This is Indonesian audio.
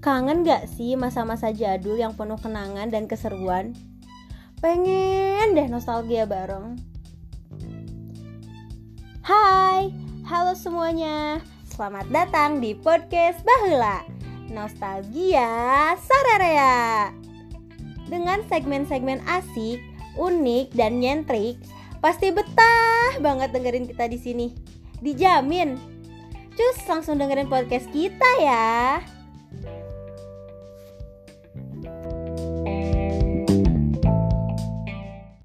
Kangen gak sih masa-masa jadul yang penuh kenangan dan keseruan? Pengen deh nostalgia bareng. Hai, halo semuanya. Selamat datang di podcast Bahula. Nostalgia Sararea. Dengan segmen-segmen asik, unik, dan nyentrik, pasti betah banget dengerin kita di sini. Dijamin. Cus langsung dengerin podcast kita ya.